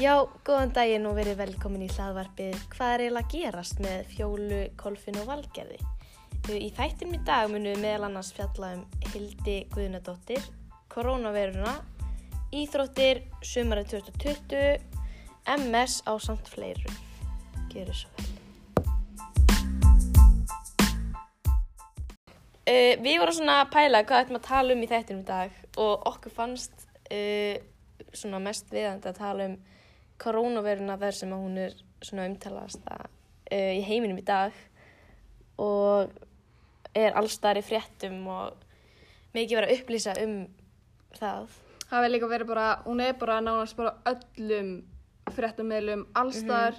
Já, góðan daginn og verið velkomin í hlaðvarpið Hvað er eiginlega að gerast með Fjólu, Kolfin og Valgerði? Í þættinum í dag munum við meðal annars fjalla um Hildi Guðnadóttir, koronaviruna, íþróttir, sumarið 2020, MS á samt fleiru. Gjör svo vel. Uh, við vorum svona að pæla hvað ættum að tala um í þættinum í dag og okkur fannst uh, svona mest viðandi að tala um koronaviruna þar sem að hún er svona umtalast uh, í heiminum í dag og er allstar í fréttum og mikið vera að upplýsa um það. Það vil líka verið bara, hún er bara nánast bara öllum fréttameilum allstar,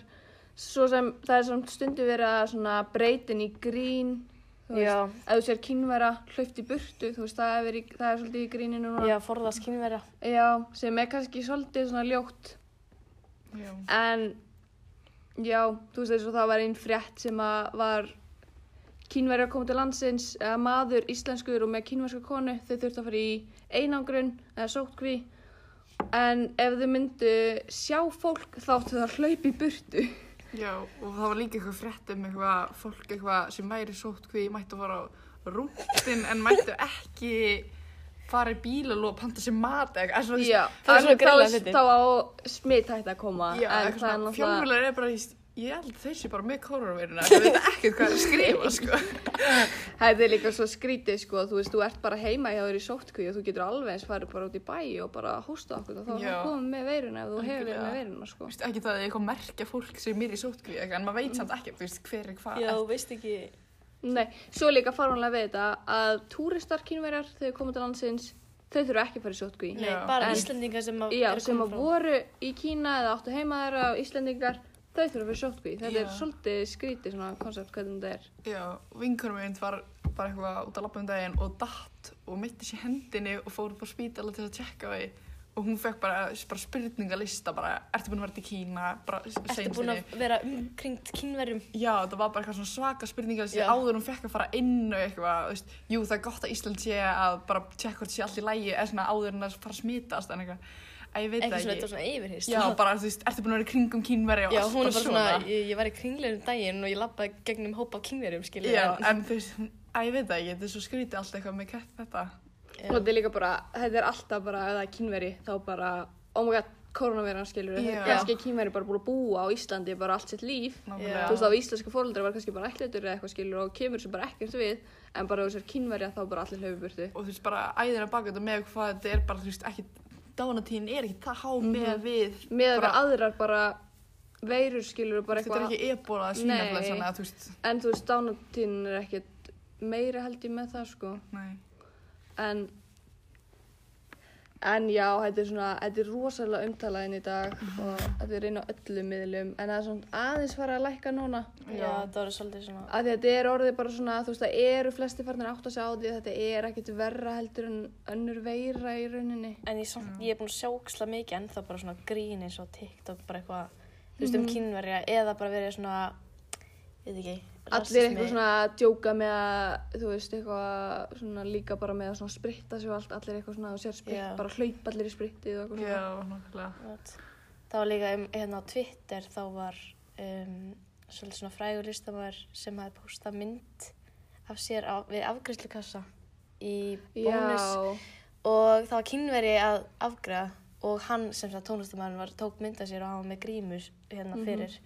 svo sem það er svona stundu verið að breytin í grín, þú veist, ef þú sér kynvera hlaupt í burtu, þú veist, það er, verið, það er svolítið í gríninu núna. Já, forðast kynverja. Já, sem er kannski svolítið svona ljótt, Já. en já, þú veist, eins og það var einn frétt sem að var kínverjar kom til landsins, eða maður íslenskur og með kínverska konu, þau þurftu að fara í einangrun eða sótkví en ef þau myndu sjá fólk þá áttu það að hlaupa í burtu Já, og það var líka eitthvað frétt um eitthvað fólk eitthvað sem væri sótt hví mættu að fara á rúndin en mættu ekki fara í bílaló og panta sér mat eða eitthvað. Það er svona þá, fyndið. þá á smitt hægt að koma Já, en eitthvað það er er bara í, ég held sé bara með koronaviruna, það veit ekkert hvað er að skrifa, sko. Það er líka svo skrítið sko, þú veist, þú ert bara heima hjá þér í sótkví og þú getur alveg eins farið bara út í bæ og bara hósta okkur og þá er það komið með veiruna ef þú hefur verið með veiruna sko. Þú veist, ekki það að eitthvað merkja fólk sem er í eitthvað, en maður veit samt ekki, þú veist, hver er hvað. Já, þú veist ekki. Nei, svo líka farvanlega við þetta að túristar kínverjar þegar koma til landsins, þau þurfa ekki að fara í sótkví. Nei, bara En- Íslandingar sem að Já, sem að frá- voru í Kína eða áttu heima þeirra á Íslendingar, þau þurfa að fara í sótkví. Þetta er Já. svolítið skrítið svona koncept hvernig þetta er. Já, vinkunum minn var bara eitthvað út að lappa um daginn og datt og mitti sér hendinni og fór upp á spítala til að tjekka því og hún fekk bara, bara spurningalista bara, ertu búin að vera til Kína bara Ertu seinusinni?" búin að vera umkringt kynverjum? Já, það var bara eitthvað svaka spurningalista áður hún fekk að fara inn og eitthvað, veist, jú það er gott að Ísland sé að bara tjekka hvort sé allt í lægi eða svona áður en að fara að smitast en eitthvað, að ég veit Eitthvað ekki þetta var svona yfirhýst. Já, bara, þú veist, ertu búin að vera kringum kínveri og Já, hún er bara svona, svona ég, ég var í kringleinu daginn og ég lappaði gegnum hópa af kynverjum, skilja. Já, en þú veist, að ég veit ekki, þetta er svo skrítið allt eitthvað með kett þetta Og þetta er líka bara, þetta er alltaf bara, ef það er kínveri, þá bara, oh my god, koronaviran skilur. Já. Kannski er kínveri bara búin að búa á Íslandi bara allt sitt líf. nákvæmlega. Þú veist, á íslenska fóröldra var kannski bara ætlutur eða eitthvað skilur og kemur sem bara ekkert við, en bara sér kínverja þá bara allir hlaupuburtu. og þú veist bara æðina baka þetta með hvað þetta er bara þú veist ekki dánatíðin er ekki það há með við Með að bara, aðrar bara veirur skilur bara þetta er eitthvað, ekki ebola að veist en þú veist, dánatíðin er ekkert meira held ég með það sko. nei En, en já, þetta er svona, þetta er rosalega umtalaðin í dag og þetta er inn á öllum miðlum, en það er svona aðeins fara að lækka núna. Já, þetta var svolítið svona, Að því að þetta er orðið bara svona, þú veist, það eru flesti farnir átt að segja á því að þetta er ekkert verra heldur en önnur veira í rauninni. en ég, samt, ég er búin að sjá óksla mikið ennþá bara svona grín eins og TikTok, bara eitthvað, þú veist, um kynverja eða bara verið svona, ég veit ekki, Allir eitthvað svona að djóka með að, þú veist, eitthvað svona líka bara með að svona spritta sig og allt, allir eitthvað svona, þú sér spritt, Já. bara hlaupa allir í sprittið og eitthvað já svona. nákvæmlega What? Það var líka um, hérna á Twitter þá var um, svolítið svona frægur listamæður sem hafi postað mynd af sér á, við afgræslukassa í bónus Já, og það var kynveri að afgræða og hann sem sagt tónlistamæðurinn var tók mynd af sér og var með grímus hérna Mhm. fyrir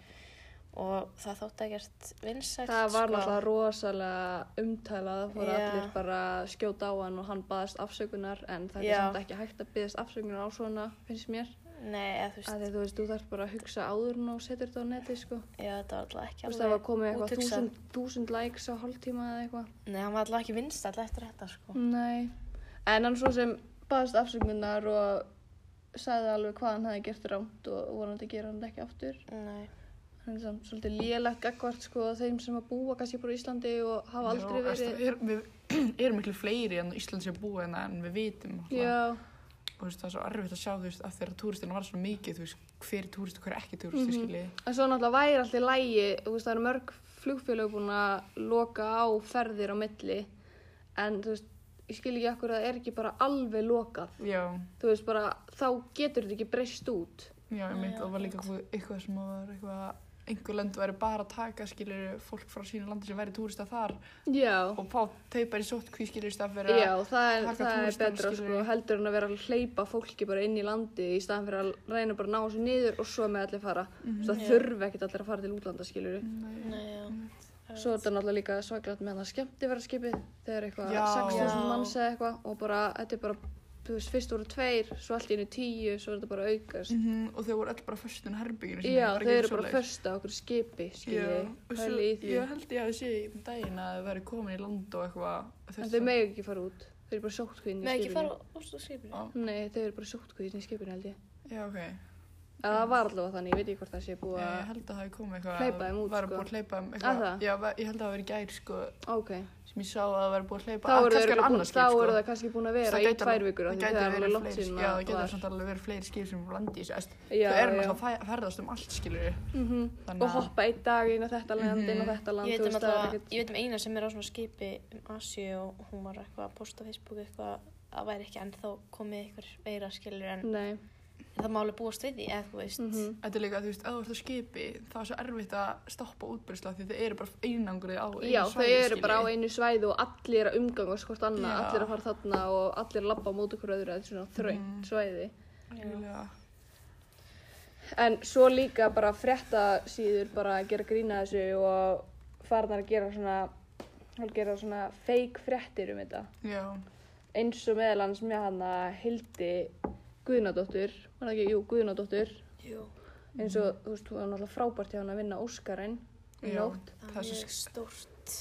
og það þótti ekkert vinsælt það var sko. náttúrulega rosalega umtalað, það fóru Já. allir bara skjóta á hann og hann baðast afsökunar en það er samt ekki hægt að byggast afsökunar á svona, finnst mér. Nei, eða þú veist, að þú veist, þú þarf bara að hugsa áður þú setur þetta á neti, sko. já, þetta var alltaf ekki veist, það var alveg komið eitthvað þúsund, þúsund likes á hálftíma eða eitthvað. Nei, hann var alltaf ekki vinsælt eftir þetta sko Nei, en hann svo sem baðast afsökunar og sagði alveg hvað hann hefði gert rámt og vonandi gera hann ekki aftur. Nei, Hann er svolítið lélegt gagvart sko þeim sem að búa kannski bara í Íslandi og hafa aldrei Já, verið. er, við erum miklu fleiri en Ísland sé búið hérna en við vitum og þú veist, það er svo erfitt að sjá þú veist, að þegar túristina var svo mikið þú veist, hver er túrist og hver er ekki túrist mm. -hmm. en svo náttúrulega væri alltaf lægi, þú veist það eru mörg flugfélög búin að loka á ferðir á milli en þú veist, ég skil ekki akkur að það er ekki bara alveg lokað. já, Þú veist bara, þá getur þetta ekki breyst út. Já, ég Já, og var líka einmitt. eitthvað sem var eitthvað, einhver lönd væri bara að taka, skilur, fólk frá sínu landi sem væri túrista þar Já, og fá þau bara í sótkví, skilur, í stað fyrir já, það er, taka það er betra sko, heldur en að vera að hleypa fólki bara inn í landi í staðan fyrir að reyna bara að ná þessu niður og svo með allir fara. Mhm. Það Já. þurfi ekkert allir að fara til útlanda, skilur Nei, Nei, já. Svo er þetta náttúrulega líka svaklega með það skemmti vera skipið þegar eitthvað Já. 6.000 Já. manns eða eitthvað og bara, þetta er bara, þú veist, fyrst voru tveir, svo allt í einu tíu, svo er þetta bara aukast. Mhm, og þau voru öll bara föstun herbygginu Já, þau eru bara först á okkur skipi, Já, skilji, og svo, pæli í því. ég held ég að sé í daginn að þau væri komin í land og eitthvað En þau megi ekki fara út, þau eru bara sóttkvíðin í Með ekki skipinu. fara út á skipinu? Nei, þau eru bara sóttkvíðin í skipinu held ég. já, ok. Að það var allavega þannig, ég veit ekki hvort það sé búið Ég að... held að það hefði komið eitthvað Hleypa þeim út, væri sko. búið að hleypa þeim Að eitthvað það? Já, ég held að það hafi verið gær sko Ok, sem ég sá að það væri búið að hleypa þá eru er skip, þá sko. það kannski búin að vera Það í gæti tvær vikur það gæti það alveg langt fleiri- síðan Já, að það getur var. samt alveg verið fleiri skip sem landi Þau eru náttúrulega að ferðast um allt. Mhm. Og að- hoppa einn dag inn á þetta land, inn á Mhm. þetta land, Ég veit, um það ég veit um eina sem er á svona skipi um Asju og hún var eitthvað að posta á Facebook eitthvað að væri ekki ennþá komið eitthvað veira skilur en Nei, það má alveg búast við því eða þú veist mhm. Þetta er líka, þú veist, ef þú ert á skipi, það er svo erfitt að stoppa útbyrðsla því þau eru bara einangrið á einu Já, þau svæði, eru bara á einu svæði og allir að umgangast hvort annað, Já. allir að fara þarna og allir að labba á móti hverju öðru, er svona þröngt Mhm. svæði. Eiginlega. En svo líka bara frétta síður bara að gera grína þessu og farnar að gera svona, að gera svona fake fréttir um þetta. Já, Eins og meðal hans með hann að Hildi Guðnadóttur, var það ekki, jú, Guðnadóttur, Jú, eins og, þú veist, þú var náttúrulega frábært hjá hann að vinna Óskarinn í nótt. það er svo stórt.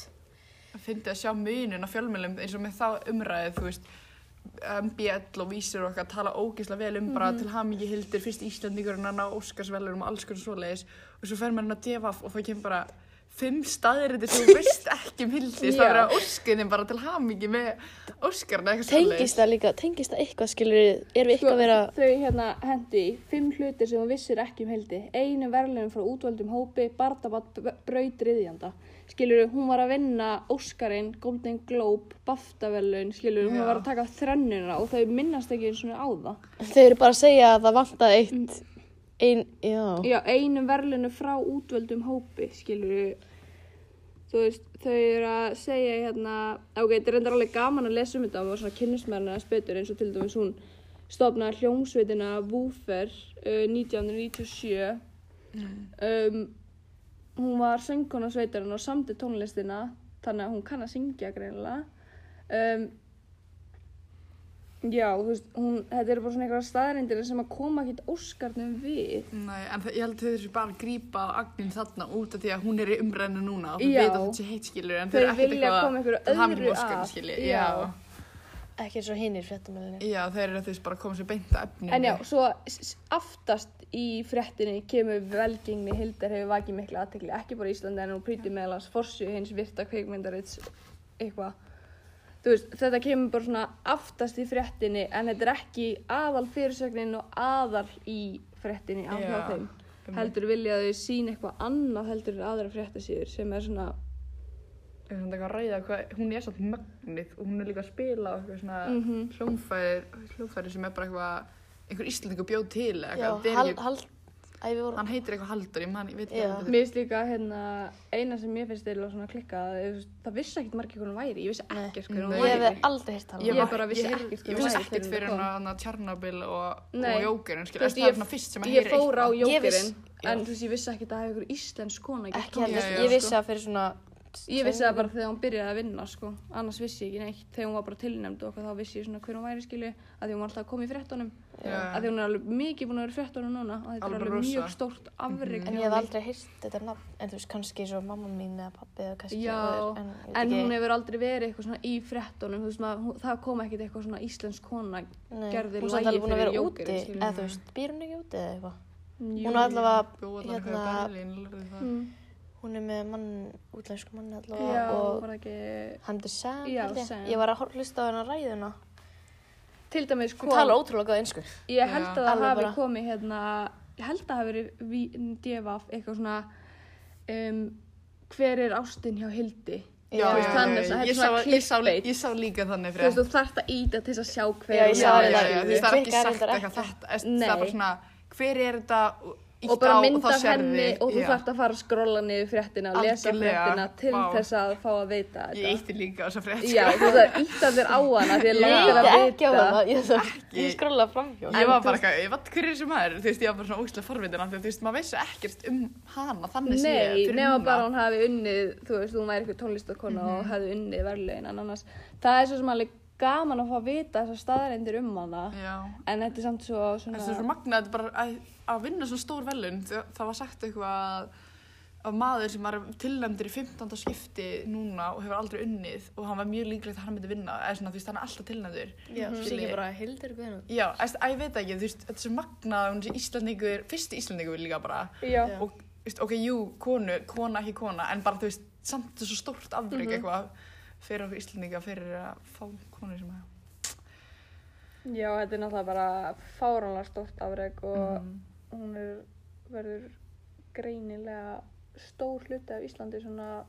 Að fyndi að sjá munin á fjölmjölum eins og með þá umræðið, þú veist, MBL og vísir og okkar tala ógeðslega vel um bara til hamingi hildir fyrst Íslandingurinn að ná Óskarsvelurum og alls konar svoleiðis. Og svo fer maður hann að devaf og það kemur bara fimm staðiritir sem þú veist ekki um Já. er að óskinni bara til hamingi með Óskarna eitthvað Tengist það líka, tengist það eitthvað skilur erum við eitthvað að vera Þau hérna hendi í fimm hlutir sem þú vissir ekki um Hildi. Einu verðlunum frá útvöldum hópi, Bardabat braut riðjanda. Skilur hún var að vinna Óskarinn, Golden Globe, BAFTA-verðlun, skilur hún Já. var að taka þrennuna og þau minnast ekki eins og á það. Þau eru bara að segja að það vantaði eitt ein, já. Já, einu verðlunu frá útvöldum hópi, skilur þú veist, þau eru að segja hérna, ok, þetta er reyndar alveg gaman að lesa um þetta og svona kynnusmærna spötur eins og til dæmis hún stofnaði hljómsveitina Woofer uh, 1997 um, hún var söngkona sveitarinn og samti tónlistina þannig að hún kann að syngja greinilega. Um, já, þú veist, hún, þetta eru bara svona einhverja staðrindir sem að koma ekkert óskarnum við Nei, en það, ég held að þau þessu bara að grípa á agnin þarna út af því að hún er í umræðinu núna og Já. veit að þetta sé heitt skilur en Þau eru ekkert eitthvað koma einhverju til hamingju öðru með Óskarana, að. skilji. Já. Já. Ekki eins og hinnir fréttamöðinni Já, þeir eru að veist bara að koma sér beint að efninu En já, svo aftast í fréttinni kemur velgengni Hildar hefur vakið mikla aðtekli, ekki bara í Íslandi en hún prýti meðal hans forsju hins virta kveikmyndarits eitthvað. Þú veist, þetta kemur bara svona aftast í fréttinni en þetta er ekki aðal fyrirsögnin og aðal í fréttinni á Já, þeim. Heldur vilja þau sína eitthvað annað heldur en aðra fréttasíður sem er svona, er svona eitthvað að ræða hvað, hún er svona mögnið og hún er líka að spila eitthvað svona Mhm. hljómfæri, hljómfæri sem er bara eitthvað einhver íslendingur bjóð til eða Já, eitthvað, er hald, ekki- við vorum hann heitir eitthvað Haldur, ég man, ég veit ekki hvað mér finnst líka hérna, eina sem mér finnst eða svona klikkað, það vissi ekkert margir hvernig hún væri, ég vissi ekkert hvernig hún Nei. Ég væri. hef aldrei tala um Ég vissi ég, ekkert ég vissi væri ekkert fyrir hann að Tjarnabil og, og Jókerinn það er ég- svona fyrst sem að Ég heyra fór á Ég jókerinn, en þú veist, ég vissi ekki að það hefur íslensk kona ég vissi sko. að fyrir svona Ég vissi það bara þegar hún byrjaði að vinna, sko. Annars vissi ég ekki neitt. Þegar hún var bara tilnæmd og þá vissi ég svona hver hún væri, skilju. Að því hún var alltaf að koma í fréttunum. Að því hún er alveg mikið búin að vera í fréttunum núna. Og þetta er alveg rosa. mjög stórt afreg. En ég hef aldrei heyrt þetta nafn En þú veist, kannski svo mamma mín eða pappi eða kannski Já, aðrir, En, En hún hefur aldrei verið eitthvað svona í fréttunum. Þú veist, maður, hún- það kom ekkert eitthvað svona íslensk kona. Nei, gerði er að fyrir vera Jókerinn, úti skilur. Eða þú veist, býr hún ekki úti eða eitthvað. Hún er allavega hérna. Mm. Hún er með mann, útlensku mann Já, allavega og var það ekki... hann er held ég. Var að hlusta á hennar ræðuna Til dæmis kom... talar ótrúlega góð einsku Ég held Já. að það hafi bara. komið hérna, ég held að það hafi verið devaf eitthvað svona um, hver er ástin hjá Hildi? Já, Þú já, veist, já, þannig já, er ég sá- ég sá-. Ég sá líka þannig Þú veist, þú þarft að íta til þess að sjá hver Já, ég hún sá Já, er, já, já, þú veist, það er ekki sagt eitthvað þetta, það er bara svona hver er þetta og bara á mynd af henni og þú já. þarft að fara að skrolla niður fréttina og lesa fréttina til vá. þess að fá að veita Ég þetta ítti líka á þessa frétt Já, sko. þú ítt að þér á hana því að Ég langar að veit ekki á vita það, ég, ég skrolla framhjá. Ég var bara eitthvað, ég veit hver er þessi maður, þú veist, ég var bara svona því að þú veist, maður veist ekkert um hana, þannig sé Nei, fyrir nema bara hún hafi unnið, þú veist, hún væri eitthvað tónlistakona Mhm. og hefði unnið verðlegin en annars, það er svo sem alveg gaman að fá að vita þessar staðarendir um hana Já, en þetta er samt svo svona þessi er svo magnað, þetta bara að, að vinna svona stór velun, það, var sagt eitthvað að að maður sem var tilnæmdur í 15. skipti núna og hefur aldrei unnið og hann var mjög líklegt að hann myndi vinna eða svona, þú veist, hann er alltaf tilnæmdur Já, Skilji. sem ekki bara Hildur Guðnum. Já, eða, að ég veit ekki, þú veist, þetta er svo magnað að hún sé Íslandingur, fyrsti Íslandingur líka bara Já, og, þú veist, ok, jú, konu, kona, ekki kona en bara, þú veist, samt þetta svo stórt afbreyk Mhm. eitthvað fyrir okkur Íslandinga fyrir að fá konu sem að já, þetta er náttúrulega bara fáránlega stórt afreg og Mhm. hún er, verður greinilega stór hluti af Íslandi svona,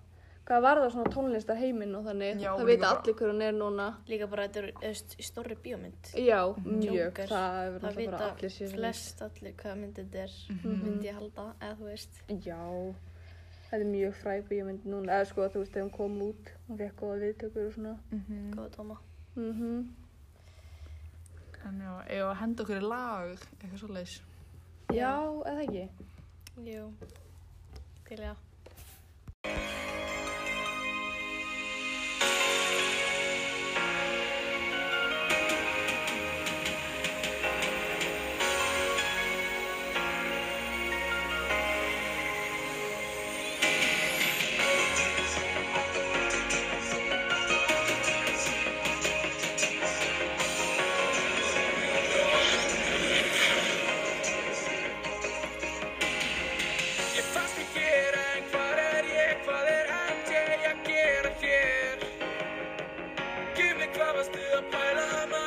hvað var það svona tónlistar heiminn og þannig, Já, það bara- allir hver hún er núna Líka bara þetta er stórri bíómynd. Já, mjög, Joker. það Það náttúrulega bara allir sér flest allir hvað myndið þetta er, Mhm. myndi ég halda, eða þú veist. Já, þetta er mjög fræg bíómynd núna, eða sko þú veist þegar hún kom út, hún fekk góða viðtökur og svona. Mhm. Góða tóma. Mm En já, ef að henda okkur í lag, eitthvað svo leis. Já, eða ekki? Jú, til já. Gif mig hvað varstu að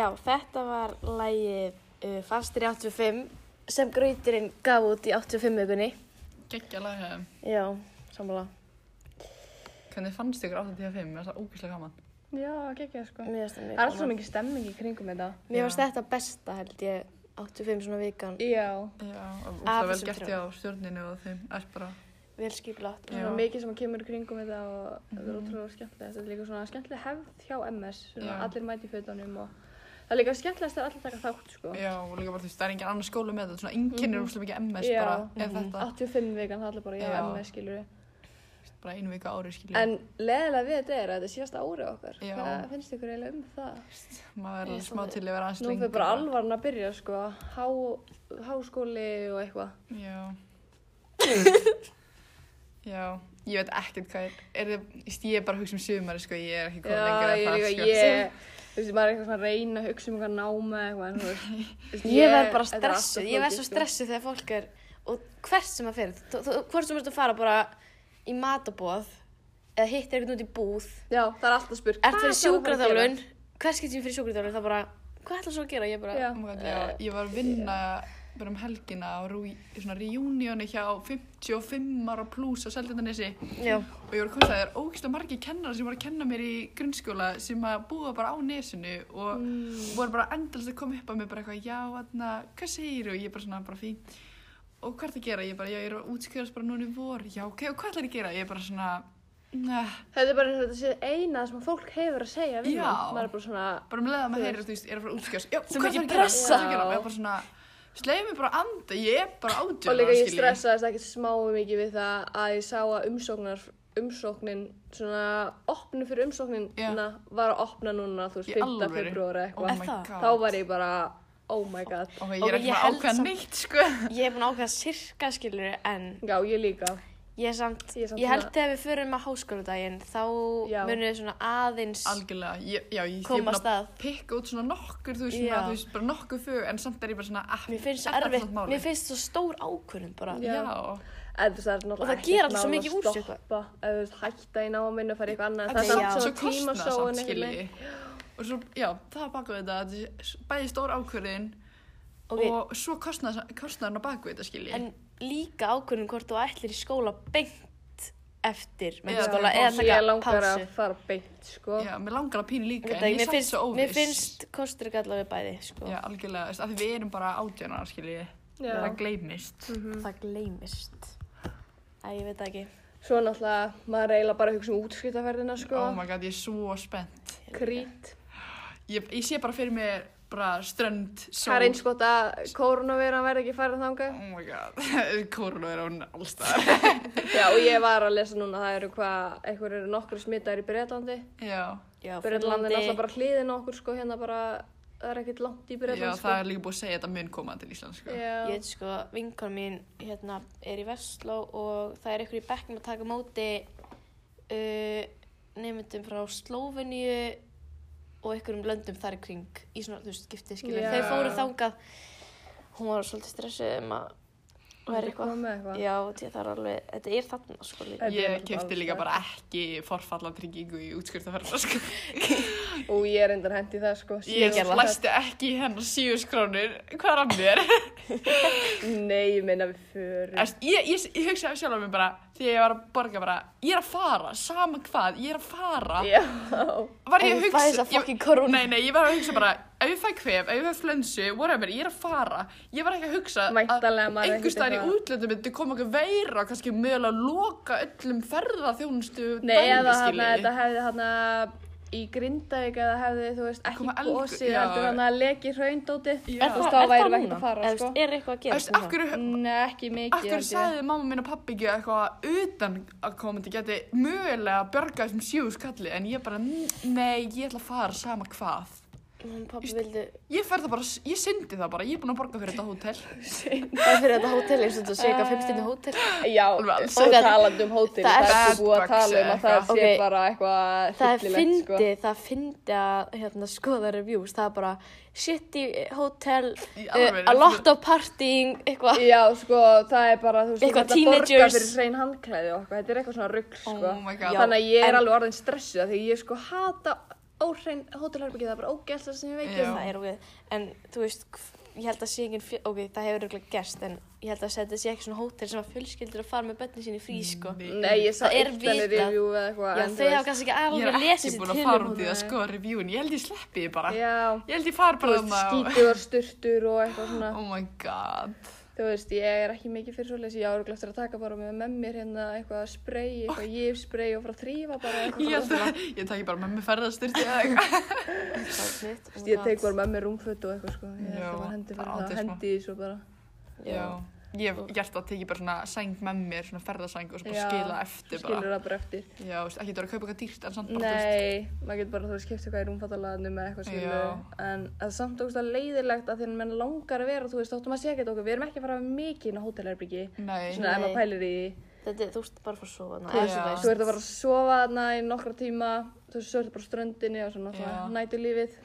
já, þetta var lægið uh, Fastir í 85 sem grauturinn gaf út í 85 vikunni. Gekkja lag hefðum. Já, sammála. Hvernig fannst ykkur 85? Mér finnst það ógeðslega gaman. Já, ekki sko. Mér finnst það mjög Það er alltaf svo gaman. mikið stemming í kringum þetta. Mér finnst þetta besta held ég, 85 svona vikan. Já. Já, og það vel gert þrjá. hjá stjórninu og þeim. Það er bara, Vel skipilagt. Það er Já. svo mikið sem kemur í kringum þetta og þetta er Mhm. ótrúlega skemmtilegt. Þetta er líka svona skemmtileg hefð hjá MS, svona Já. allir mæti í fötunum og það er líka skemmtilegast að allir taka þátt, sko. já, og líka bara þú veist, það er engin annar skóla með þetta. Svona enginn er Mhm. úrslega mikið MS Já. bara, ef Mhm. þetta. 85 vikan, það er allir bara, já, Já. MS, skilur. Bara einu vika ári, skilja. En leðilega við þetta er að þetta er síðasta árið okkar. Já. Hvað finnst ykkur eiginlega um það? Maður er Ég alveg smá til að vera aðeins Nú fyrir bara alvarn að byrja, sko. Há, háskóli og eitthvað. Já. Já, ég veit ekkert hvað er. Er þið, ég er bara að hugsa um sumari, sko, ég er ekki komin Já, lengur ég að það, líka, sko. ég, þú veist, maður er eitthvað svona að reyna að hugsa um eitthvað náma eitthvað, þú veist. Ég verð bara stressuð, ég verð svo sko. stressuð þegar fólk er, og hvert sem að fyrir, hvort sem að fara bara í matabóð, eða hitt eitthvað út í búð, Já, það er alltaf spurt. ert hvað fyrir sjúkraþjálfun, hvers getur ég fyrir sjúkraþjálfun, það bara, hvað ætlar svo að gera, ég bara, Já. Oh já, ég var að vinna bara um helgina á reunioni hjá 55 ára pluss á Seldendanesi og ég var að koma að það er ógæslega margir kennarar sem var að kenna mér í grunnskóla sem að búa bara á nesinu og Mm. voru bara endalist að koma upp að mér bara eitthvað, já, þarna, hvað segir og ég bara svona, bara fín. Og hvað er það að gera, ég bara, já, ég er að útskjöðast bara núna í vor, já, ok, og hvað ætlar ég að gera, ég er bara svona, nah, Þetta er bara eins og þetta sé eina sem fólk hefur að segja við Já. er bara svona, bara með leiða Þú maður heyrir, þú veist, ég er að fara ætlar að gera, pressa. ég bara svona, sleiði mig bara að anda, ég er bara og átjörn, líka ég stressaðist ekkert smá mikið við það að ég sá að umsóknar, umsóknin, svona, opnu fyrir umsóknina var að opna núna, þú veist, Í 5. alvöru? februari oh eitthvað. god, Þá var ég bara, oh my god. ok, ég Ok, er ekki ég held ákveða neitt, sko, ég hef búin að ákveða sirka skilur, en Já, ég líka. Ég samt, Ég samt ég held svona- þegar við förum að háskóladaginn, þá munum við svona aðeins algjörlega, ég, já, ég, er búin að pikka út svona nokkur, þú veist, svona, þú veist, bara nokkur fög, en samt er ég bara svona, ah, Mér finnst er það erfitt, mér finnst svo stór ákvörðun bara. Já. Já, það Og það gera alltaf svo að mikið úr sig, hætta í náminu og fara í eitthvað annað. Það er samt svo svona tímasóun kostnaðsamt, einhvern skilji. Og svo, já, það er baka við þetta, er bæði stór ákvörðin og svo kostnaðarinn á baku þetta, skilji. Líka ákvörðun hvort þú ætlir í skóla beint eftir er eða Svo ég taka langar pásu. að fara beint, sko. Já, mér langar að pínu líka, Ég en ég finnst, svo óviss. mér finnst kostur ekki allavega bæði, sko. Já, algjörlega, af því við erum bara átjánar, skilji. Já. Það gleymist. Mhm. Það gleymist. Æ, ég veit ekki. Svo náttúrulega, maður eiginlega bara hugsa um útskrittaferðina, sko. Oh my god, ég er svo spennt. Krít. Ég, ég sé bara fyrir mér bara strönd, sól. Það er eins gott að koronaviran verði ekki færið þangað. Oh my god, korona er á allstaðar. Já, og ég var að lesa núna, það eru hvað, einhver eru nokkru smittar í Breitlandi. Já, Já, Breitlandi er alltaf bara hliðin okkur, sko, hérna bara, það er ekkert langt í já, Breitlandi, sko. það er líka búið að segja að þetta mun koma til Ísland, sko. Já. Ég veit sko, vinkon mín hérna er í Vestló og það er ykkur í bekknum að taka á móti uh, nefndum frá Slóveníu og ykkurum löndum þar í kring í svona, þú veist, skiptið skilur. Já. Þau fóru þangað, hún var svolítið stressuð um að eitthvað. Koma með eitthvað. Já, því að það er alveg, þetta er þarna sko líka. Þetta er Ég alls líka bara ekki forfallatryggingu í útskriftaferðar, sko. Og ég er endar hendi það, sko. Ég gerði það. læsti ekki hennar síðus krónur, hvað er að mér? Nei, ég meina við förum. Æst, ég, ég, ég hugsaði sjálf á mig bara, því ég var að borga bara, ég er að fara, sama hvað, ég er að fara. Já. Var ég að hugsa... ég-. Nei, nei, ég var að hugsa bara, ef ég fæ kvef, ef ég fæ flensu, whatever, ég er að fara. Ég var ekki að hugsa Væntanlega maður er einhver staðar í útlöndum myndi koma okkur veira, kannski mögulega loka öllum ferðaþjónustu Nei, eða þetta hefði hann í Grindavík eða hefði, þú veist, ekki gósið, heldur hann að leki hraundótið. Er það, þá værum það við ekkert núna? að fara, sko. Er eitthvað að gera hverju, Nei, ekki mikið, af hverju sagði mamma mín og pappi ekki eitthvað utan að komandi geti mögulega bjarga þessum sjú skalli en ég bara, nei, ég ætla að fara sama hvað. Pappi vildi, Ég fer það bara, ég syndi það bara, ég er búin að borga fyrir þetta hótel. það fyrir þetta hótel, eins og þetta sé eitthvað 15 hótel. Já, Alveg alls. og talandi um hótel, Það það er- svo búið að tala um að það sé bara eitthvað Það er hryllilegt, sko. það fyndi að hérna, skoða reviews, það er bara shitty hotel, Í uh, a lot of partying, eitthvað. Já, sko, það er bara, þú veist, þú að borga fyrir hrein handklæði og eitthvað, þetta er eitthvað svona rugg, sko. Oh. Já. Þannig að ég er en- alveg orðin stressuð af því ég sko hata óhrein hótelherbyggi, það er bara ógæsla sem ég um. Það er okkur, en þú veist, ég held að sé ekki, fjö... ok, það hefur auðvitað gerst, en ég held að þetta sé ekki svona hótel sem að fjölskyldur að fara með börnin sín í frí, sko. Nei, ég sá Það er eitt henni vitað. review eða eitthvað. Já, þau hafa kannski ekki Ég alveg er lesið ekki sér búin að til fara um út í að það. skoða reviewin, ég held ég sleppi því bara. Já, Ég held ég fari þú bara þarna og- skítið var styrtur og eitthvað svona. Oh my god. Þú veist, ég er ekki mikið fyrir svoleiðis, ég ára eftir að taka bara með, með mér hérna eitthvað spray, eitthvað jifspray og frá þrýfa bara eitthvað. Ég ég taki bara með mig ferðastyrti eða eitthvað. Oh Ég tek bara með mér rúmföt og eitthvað sko, ég ætla bara hendi fyrir það hendi í svo bara. Já. Ég hef gert það að teki bara svona sæng með mér, svona ferðasæng og svo bara Já, skila eftir Þú skilur bara. það bara eftir. Já, þú veist, ekki þú að kaupa eitthvað dýrt en samt bara, þú veist. Nei, maður getur bara, þú veist, skipt eitthvað í rúmfattalaðinu með eitthvað skilur, Já. en það er samt ógust að leiðilegt að því að menn langar að vera, þú veist, þóttum að sé ekkert okkur, við erum ekki að fara mikið inn á hótelherbyggi, svona ef maður pælir í því. Þetta er, þú ert bara að fara að sofa. Þú Þú Já. ert að fara að sofa þarna í nokkra tíma, þú ertu bara á ströndinni og svona Já. nætulífið.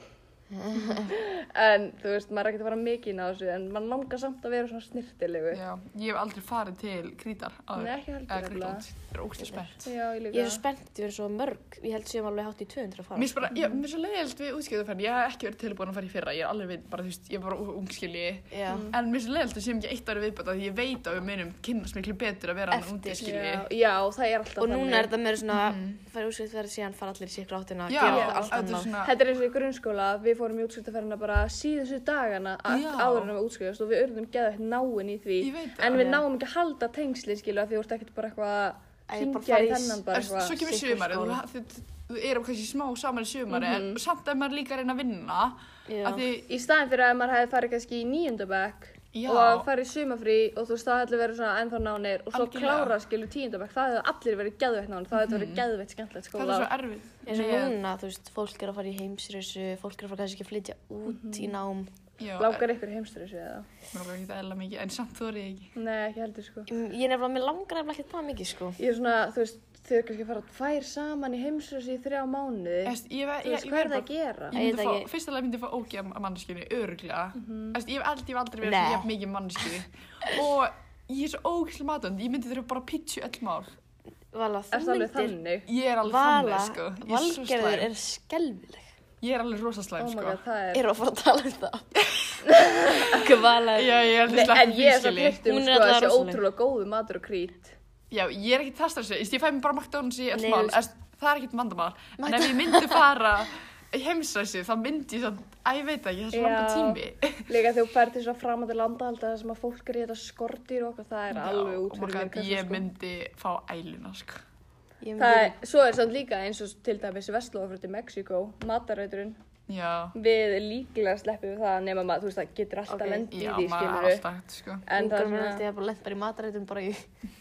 en þú veist, maður er ekkert að fara mikið inn á þessu, en maður langar samt að vera svona snirtilegu. Já, ég hef aldrei farið til Krítar. Nei, ekki heldur. Grikland. Það er ógst spennt. Já, ég líka. Ég er svo spennt, við erum svo mörg. Ég held séum alveg hátt í 200 að fara. Mér finnst bara, mér er svo leiðilt við útskjöðuferðin, ég hef ekki verið tilbúin að fara í fyrra, ég er alveg veit, bara þú veist, ég er bara ungskilji. Já. En mér er svo leiðilt að séum ekki eitt ári viðbætt að ég veit við að fórum í útskriftaferðina bara síðustu dagana að- áður en við útskrifast og við urðum geðvægt náin í því. Veit En við náum ekki að halda tengsli, skilu, af því þú ert ekkert bara eitthvað að fara í þennan bara En svo eitthvað. kemur skóla. þú, þú, erum kannski smá saman í sumari, Mhm. en samt ef maður líka að reyna að vinna, að Í staðin fyrir að maður hefði farið kannski í níundabæk Já. og farið í sumafrí og þú veist það hefði verið svona ennþá nánir og svo Algjörlega. klára skilu tíundabæk, það hefði allir verið geðveitt nánir, það hefði verið geðveitt skemmtilegt það er skóla. svo erfið. eins og Með- núna, þú veist, fólk er að fara í heimsreysu, fólk er að fara kannski að flytja út í nám. Já, Langar ykkur heimstur þessu eða? Mér langar ekki að eðla mikið, en samt þú er ég ekki. Nei, ekki heldur sko. Ég nefnilega, mér langar nefnilega ekki það mikið, sko. Ég er svona, þú veist, þau eru kannski að fara tvær saman í heimsrössi í þrjá mánuði. Ég, ég, ég, Þú ég, veist, ég, hvað er það að gera? Ég Ég fyrst alveg myndi ég fá ógjaf manneskjunni, öruglega. Þú veist, Ég hef aldrei, ég hef aldrei verið svona jafn mikið manneskjunni. Og ég er svo ógislega matönd, ég myndi þurfa bara að pitchu öll mál. Vala, Er þú það alveg myndir, þannig? Ég er alveg Vala, þannig, sko. Ég er valgerður er skelvileg. Ég er alveg rosa slæm, Oh my sko. god, það er... Að fara að tala um það? Hvað Vala er? Já, ég er Nei, alveg en ég er svo um er sko að þessi rosaleg. ótrúlega góðu matur og krít. Já, ég er ekki það stressið, ég fæ mér bara McDonalds í öll Nei, mál, það er ekkert vandamál. En ef ég myndi fara í heimsræsi, þá myndi ég svona, að ég veit ekki, það er svo langa Já. tími. Líka þegar þú fær til svona framandi landahald það sem að fólk er í þetta skortýr og okkur, það er alveg út fyrir minn Ég sko. myndi fá æluna, sko. Ég Það myndi, er, svo er samt líka eins og til dæmis Vestlóðafrönd í Mexíkó, mataræturinn, Já, við líklega sleppum við það nema maður, þú veist, það getur alltaf Ok. lent í já, því, maður er alltaf hægt, sko. En það er svona, ég að bara lent bara í matarætum bara í,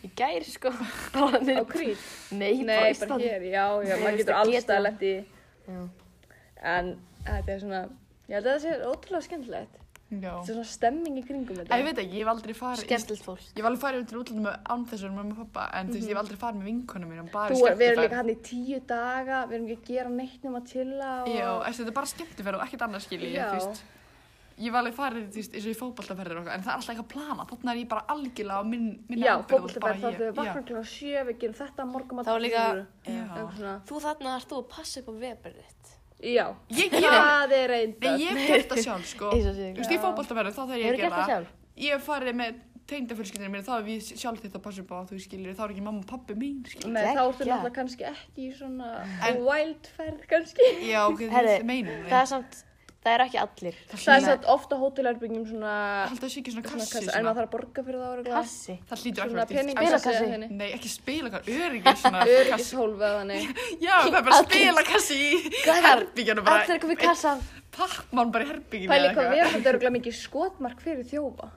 í gær, sko. Bara á krít, Nei, bara nei, bara Íslandi. hér, já, já, Nei, maður getur í, Já. en þetta er svona, ég held að það sé ótrúlega skemmtilegt. Já. Þetta er svona stemming í kringum þetta. Ég veit ekki, ég hef aldrei farið, ég, Skemmtilegt fólk. ég hef alveg farið til útlanda með án pappa, en þú veist, ég hef aldrei farið með vinkonum mínum, bara Þú í er, við erum líka hann í tíu daga, við erum ekki að gera neitt nema að chilla og... Já, þessi, þetta er bara skemmtiferð og ekkert annað skilji, Já. þú veist. Ég var alveg farið, þú veist, eins og í eitthvað, en það er alltaf eitthvað plana, þannig er ég bara algjörlega á minn, minn Já, ábyrgð og bara fótboltaferð, þá þau vakna já. klokkan sjö, við gerum þetta morgum að. Þú þarna ert þú að passa upp á vefur þitt. Já, Ég, ég, það er Nei, reyndar. ég hef gert það sjálf, sko. Þú veist, í fótballtaferðir, þá þarf ég Hefur að gert það gera. sjálf? Ég hef farið með tengdafölskyldinu mínu, þá hef ég sjálf þetta að passa upp á, þú skiljir, þá er ekki mamma og pappi mín, skiljir. Nei, þá ertu náttúrulega kannski ekki í svona En- wildferð kannski. Já, ok, Herri, þetta meinum Það er samt, það er ekki allir. Það er satt ofta hótelherbyggjum svona, Haldið það sé ekki svona svona kassi, en svona. maður þarf að borga fyrir það Kassi. Það hlýtur ekki Svona að vera Spilakassi. Nei, ekki spilakassi, öryggis svona kassi. Öryggishólf eða þannig. Já, það er bara spilakassi í herbyggjanum bara. Allir komið kassan. Pappmann bara í herbygginu Pæli hvað við erum þetta mikið skotmark fyrir þjófa.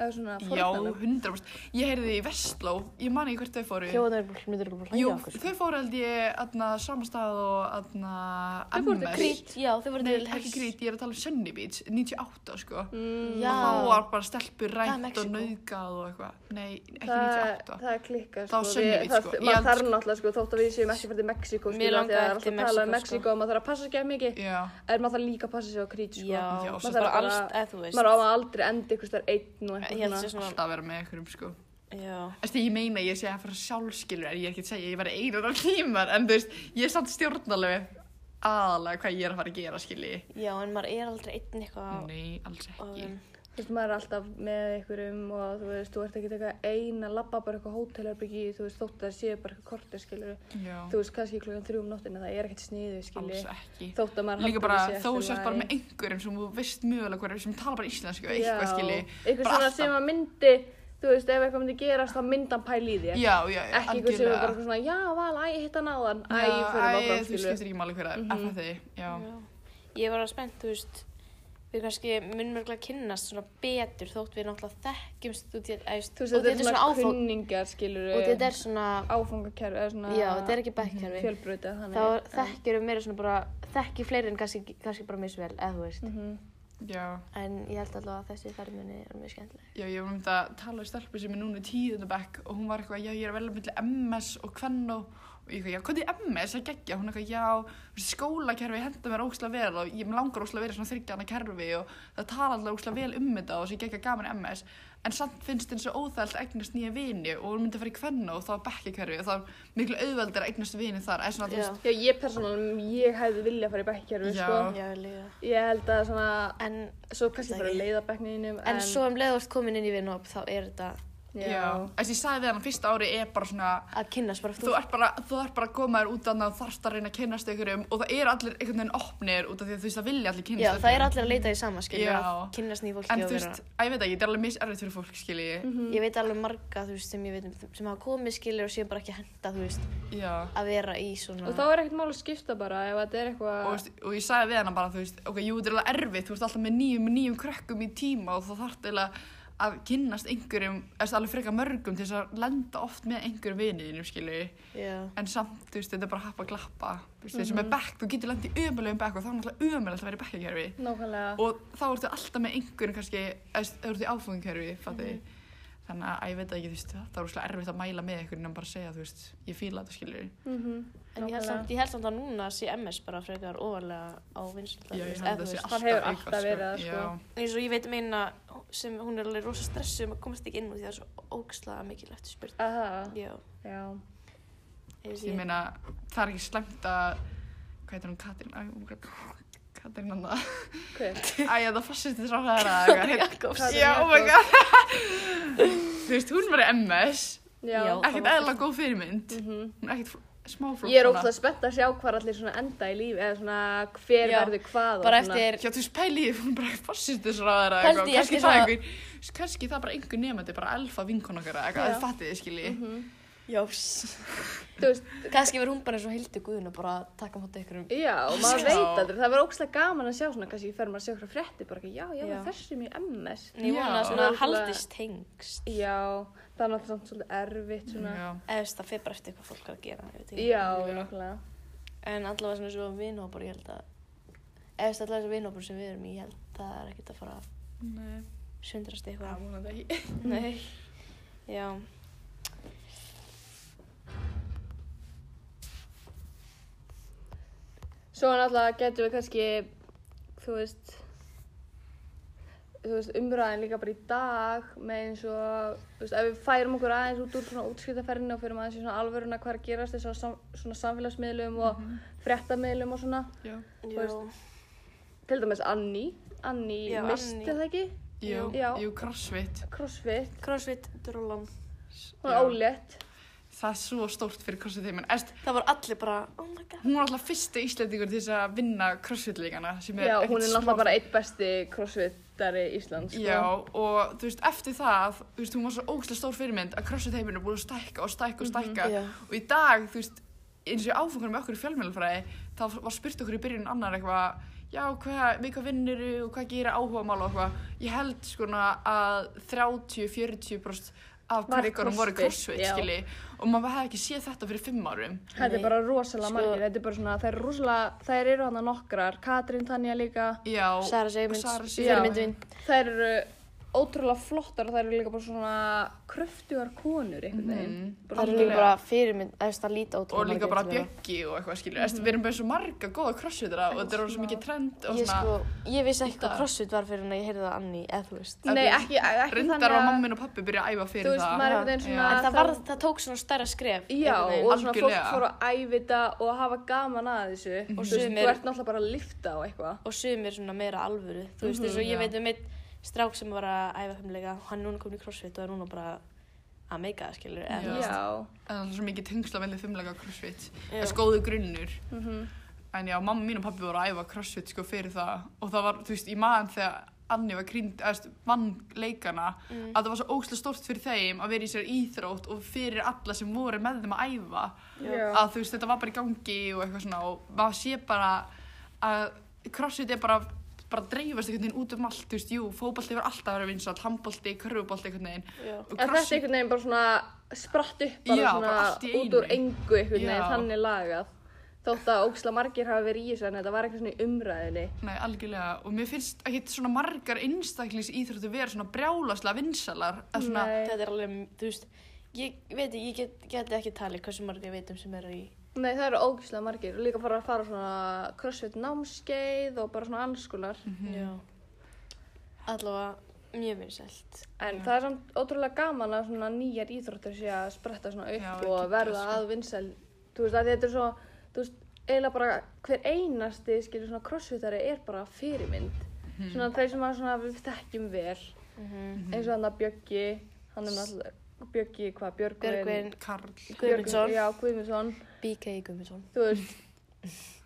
Eða svona Já, fórnanum. 100%. Ég heyrði í Vestló, ég man ekki hvert þau fóru. Þjóðan er bara myndir bara Jú, okkur. sko. þau fóru held ég aðna samastað og aðna Þau fóru til. Krít, já, þau voru Nei, til ekki Krít, ég er að tala um Sunny Beach, 98 sko. Mm, Já. Og þá var bara stelpur Það rænt og nauðgað og eitthvað. Nei, ekki það, 98. það er klikkað sko. Sunny Við- Beach, sko. Maður þarf sko- náttúrulega sko, þótt að við séum ekki fyrir til Mexíkó Mér skilja því að það er að um að að að á á að Ég held svona. sér svona, alltaf að vera með einhverjum sko. veist, ég meina ég sé að fara sjálfskilur, en ég er ekki að segja að ég var einu á tímar, en þú veist, ég er samt stjórnalegu. aðalega hvað ég er að fara að gera, skilji. Já, en maður er aldrei einn eitthvað Nei, alls á ekki. þeim. Þú veist, maður er alltaf með einhverjum og þú veist, þú ert ekki eitthvað ein að labba bara eitthvað hótelherbyggi, þú veist, þótt að það sé bara eitthvað kortir, skilur. Já, Þú veist, kannski klukkan þrjú um nóttina, það er ekkert sniðu, skilur. alls ekki. Þótt að maður Líka haldi bara, að sé þó allt í sérst bara með einhverjum sem þú veist mögulega hverju sem tala bara íslensku, eitthvað, Já, skilji. Eitthvað Bara svona alltaf. sem að myndi, þú veist, ef eitthvað myndi gerast, þá myndan pæl í þér. Já, já, já, Ekki eitthvað sem er bara eitthvað svona, já, val, æ, hitt hann áðan, æ, Já, fyrir æ, áfram, þú skilur. skiptir ekki máli hverja, mm Mhm. -hmm. þið, já. Já. Ég var að spennt, þú veist, við kannski munum örgulega kynnast svona betur þótt við náttúrulega þekkjumst út í þetta, Þú veist, þetta er svona skilur. og þetta er svona, svona já, þetta er ekki fjölbröti, þannig. Þá þekkjum við meira svona bara, þekki fleiri en kannski, kannski bara misvel, eða þú veist. Mhm. Já, En ég held allavega að þessi ferðminni er mjög skemmtileg. já, ég var um þetta að tala um stelpu sem er núna í tíðundabæk og hún var eitthvað, já, ég er að velja milli MS og Kvennó og ég eitthvað, já, hvað er MS að gegja? Hún eitthvað, já, skólakerfi henda mér ókslega vel og ég langar ókslega verið svona þryggjana kerfi og það tala alltaf ókslega vel um þetta og þess að ég gegja gaman í MS en samt finnst eins og óþælt að eignast nýja vini og hún myndi að fara í Kvennó og þá er bekkikerfi og þá er miklu auðveldir að eignast vini þar, eða svona, veist, Já, ég persónulega, ég hefði viljað fara í bekkkerfi, Já. sko. Já, líka. Ég held að svona, En, svo kannski Þetta bara ekki. leiða bekkninum, en svo um leið þú ert komin inn í vinnhóp, þá er þetta já, þess að ég sagði við hann fyrsta ári er bara svona, að kynnast bara þú ert bara, þú ert bara að koma þér út að það þarfst að reyna að kynnast ykkurum og það eru allir einhvern veginn opnir út af því að þú veist það vilja allir kynnast Já, það er allir að leita í sama, skilja, að kynnast nýju fólki en og þú veist, að ég veit ekki, þetta er alveg miserrið fyrir fólk skilji Mhm. Ég veit alveg marga, þú veist, sem ég veit um, sem hafa komið skilja og séu bara ekki henda, þú veist, já. að vera í svona... Og þá er ekkert mál að skipta bara ef þetta er og, eitthvað... veist, og ég sagði við hana bara, þú veist, ok, jú, þetta er alveg erfitt, þú veist alltaf með nýjum, nýjum krökkum í tíma og þá þarf eiginlega að kynnast einhverjum, eða alveg frekar mörgum til þess að lenda oft með einhverjum viniðinum, skilju, Já, en samt, þú veist, þetta er bara happa glappa, þú veist, þessum með bekk, þú getur lendið í ömulegum bekk og þá er náttúrulega ömulegt að vera í bekkakerfi og þá ertu alltaf með einhverjum kannski, þú ert í áfengikerfi, fatti, þannig að ég veit ekki, þú veist, það er úrslega erfitt að mæla með einhverjum en bara segja, þú veist, ég fíla þetta, skilju, Mm en ég held, samt, ég held samt að núna sé MS bara frekar ofarlega á held þú að það veist. alltaf hefur alltaf verið það, sko. Já. eins og ég veit um eina sem hún er alveg rosa stressuð um að komast ekki inn úr því það er svo ógslag mikilvægt spurt. Aha, Já, já. ég ég meina, það er ekki slemt að hvað heitir hún, Katrín Æ, hún- Katrín hann það Hver? Æ, það fastist þess að það er Katrín Jakobs. Katrín Já, oh my god Þú veist, hún var í MS ekkert eðla góð fyrirmynd Mhm. hún er ekkert Ég er ógæðlega spennt að sjá hvað allir svona enda í lífi eða svona hver Já, verður hvað og bara svona. eftir, Já, þú veist, pæli ég, hún bara fastist þess að það er Pældi ég kannski eftir það svona- einhver kannski það bara einhver nefandi, bara elfa vinkon okkar eða eitthvað, Já. að þið fattið þið, skilji jós, Þú veist, kannski verður hún bara eins og Hildi Guðun og bara taka móti ykkur um, já, og maður Já. veit aldrei, það verður ógæðlega gaman að sjá svona, kannski fer maður að sjá eitthvað frétti, bara ekki, já, já, Já. þessum í MS. ég vona Já. að svona Svona- haldist tengst, Já, það er náttúrulega samt svolítið erfitt svona. Eða það fyrir bara eftir hvað fólk er að gera, ég veit ekki. Já, nákvæmlega. En allavega svona svo vinhópar, ég held að eða allavega þessi vinhópar sem við erum í, ég held að það er ekkert að fara að nei, sundrast það eitthvað. Nei, já. Svo náttúrulega getum við kannski, þú veist, þú veist, umræðin líka bara í dag með eins og, þú veist, ef við færum okkur aðeins út úr svona útskiptaferðinu og fyrir aðeins í svona alvöruna hvað er að gerast þess að sam, svona samfélagsmiðlum og fréttamiðlum og svona. Já, Þú Já, veist, Til dæmis Anni, Anni Já, misti Annie. það ekki, jú, Já. jú, crossfit crossfit, crossfit, drullan. hún er ólétt. Það er svo stórt fyrir crossfit heimin Erst, Það var allir bara, oh my god. hún var alltaf fyrsta Íslendingur til þess að vinna crossfit-leikana sem er Já, hún er náttúrulega bara eitt besti crossfitari Íslands, sko. Já, og þú veist, eftir það, þú veist, hún var svo ógæslega stór fyrirmynd að CrossFit heiminu er búin að stækka og stækka og stækka Já. og í dag, þú veist, eins og áfangunum með okkur í fjölmjölufræði, þá var spurt okkur í byrjun annar eitthvað, já, hvað, við hvað vinnuru og hvað gerir áhuga mála og eitthvað. Ég held sko að 30-40% af í krökkunum voru CrossFit, skilji, og maður hefði ekki séð þetta fyrir fimm árum. Þetta er bara rosalega Sko- margir, þetta er bara svona, það er rosalega, þær eru hana nokkrar, Katrín Tanja líka, Já, Sara mín. þær eru ótrúlega flottar og það eru líka bara svona kröftugar konur einhvern veginn. Mhm. Það eru líka bara fyrirmynd, eða þú veist, það líta og ótrúlega líka bara bjöggi og eitthvað skilur mm við erum bara svo marga góða crossfitara og þetta er orðið svo mikið trend og Ég svona sko, ég vissi ekki hvað crossfit var fyrir en ég heyrði það Anni, eða þú veist. Nei, ekki, ekki reyndar þannig var mammin og pappi byrja að æfa fyrir veist, það er Já. svona... En það, var, það tók svona stærra skref. Já, og svona fólk fór að ævita og hafa gaman að þessu. Mhm. Og þú veist, sumir- þú ert náttúrulega bara að lifta á eitthvað. og og strák sem var að æfa humlega hann er núna komin í crossfit og er núna bara að meika það skilur eða, Já. en það er svo mikið tengsla velið fimmlega crossfit. Það er góðu grunnur. Mhm. en já, mamma mín og pappi voru að æfa crossfit sko fyrir það. Og það var, þú veist, í maðan þegar Anni var krýnd, eða þú veist, vann leikana Mm. að það var svo óslega stórt fyrir þeim að vera í sér íþrótt og fyrir alla sem voru með þeim að æfa. Já. að þú veist, þetta var bara í gangi og eitthvað svona. Og maður sé bara að crossfit er bara bara dreifast einhvern veginn út um allt, þú veist, jú, fótbolti var alltaf að vera vinsall, handbolti, körfubolti einhvern veginn En þetta er einhvern veginn bara svona spratt upp bara Já, svona bara út úr engu einhvern veginn, þannig lagað. Þótt að óksla margir hafa verið í þessu en þetta var eitthvað svona í umræðinni. nei, algjörlega og mér finnst ekki svona margar einstaklis íþróttu vera svona brjálaslega vinsalar að svona, Nei. þetta er alveg, þú veist ég veit ég get, geti ekki talið hversu margir ég veit um sem eru í Nei, það eru ógislega margir og líka fara að fara svona crossfit námskeið og bara svona alls konar. Mhm. já allavega mjög vinsælt En Já. það er samt ótrúlega gaman að svona nýjar íþróttir sé að spretta svona upp Já, og verða sko. að vinsæl. Þú veist að þetta er svo, þú veist, eiginlega bara hver einasti, skilur svona crossfitari er bara fyrirmynd. Mhm. Svona þeir sem að svona við þekkjum vel, Mhm. eins og hann að Bjöggi, hann er náttúrulega, Bjöggi hvað, Björgvin, Björgvin Karl Guðmundsson, Já, Guðmundsson, BK Guðmundsson þú veist,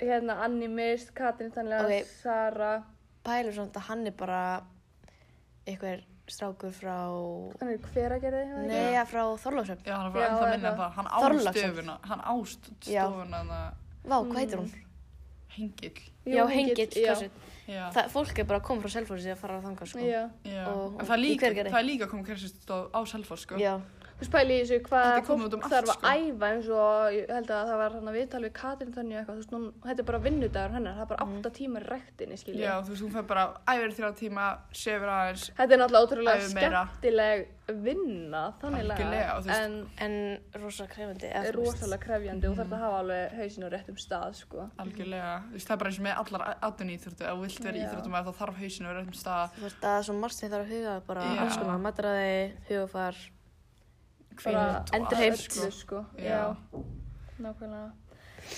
hérna Anni Mist, Katrin Tannlega, Ok. Sara, pælur svona að hann er bara einhver strákur frá hann er hveragerði, nei, ja, frá Þorlásöfn Já, hann Já, var ennþá minni eitthvað. en það, hann Þorláksson. ástöfuna, hann Já. ástofuna það vá, hvað heitir hún? hengill. já, hengill, já. crossfit Já, það, fólk er bara að koma frá Selfossi að fara að þanga sko. Já, já. og- En það er í líka, Hveragerði. það er líka komið kersistóð á Selfoss, sko. já, þú veist pæli í þessu hvað er fólk út um allt, þarf að sko. æfa eins og ég held að það var hann að viðtal við Katrin Tannlega eitthvað, þú veist, hún, þetta er bara vinnudagur hennar, það er bara Mhm. átta tímar rektinni, skilja. Já, þú veist, hún fær bara æfir þrjá tíma, sefur aðeins, Þetta er náttúrulega ótrúlega meira. skemmtileg vinna, þannig veist- en en rosa krefandi er eða þú veist. rosalega krefjandi og þarf að hafa alveg hausin á réttum stað, sko. algjörlega. Þú veist, það er bara eins og með allar atvinni íþróttu, ef þú vilt vera íþróttum að það þarf að vera réttum stað. þú veist að svo margt sem þarf að huga bara endurheimt, allt, Öllu, sko. Já. Já, nákvæmlega.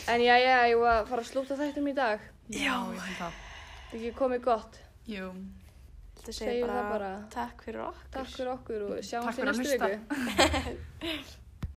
En já, já, ég var að fara að slúta þættum í dag. Já, ég held það. Er ekki komið gott. Jú. Þetta segir bara, bara. takk fyrir okkur Takk fyrir okkur og sjáum Takk sér fyrir að næstu hlusta. viku.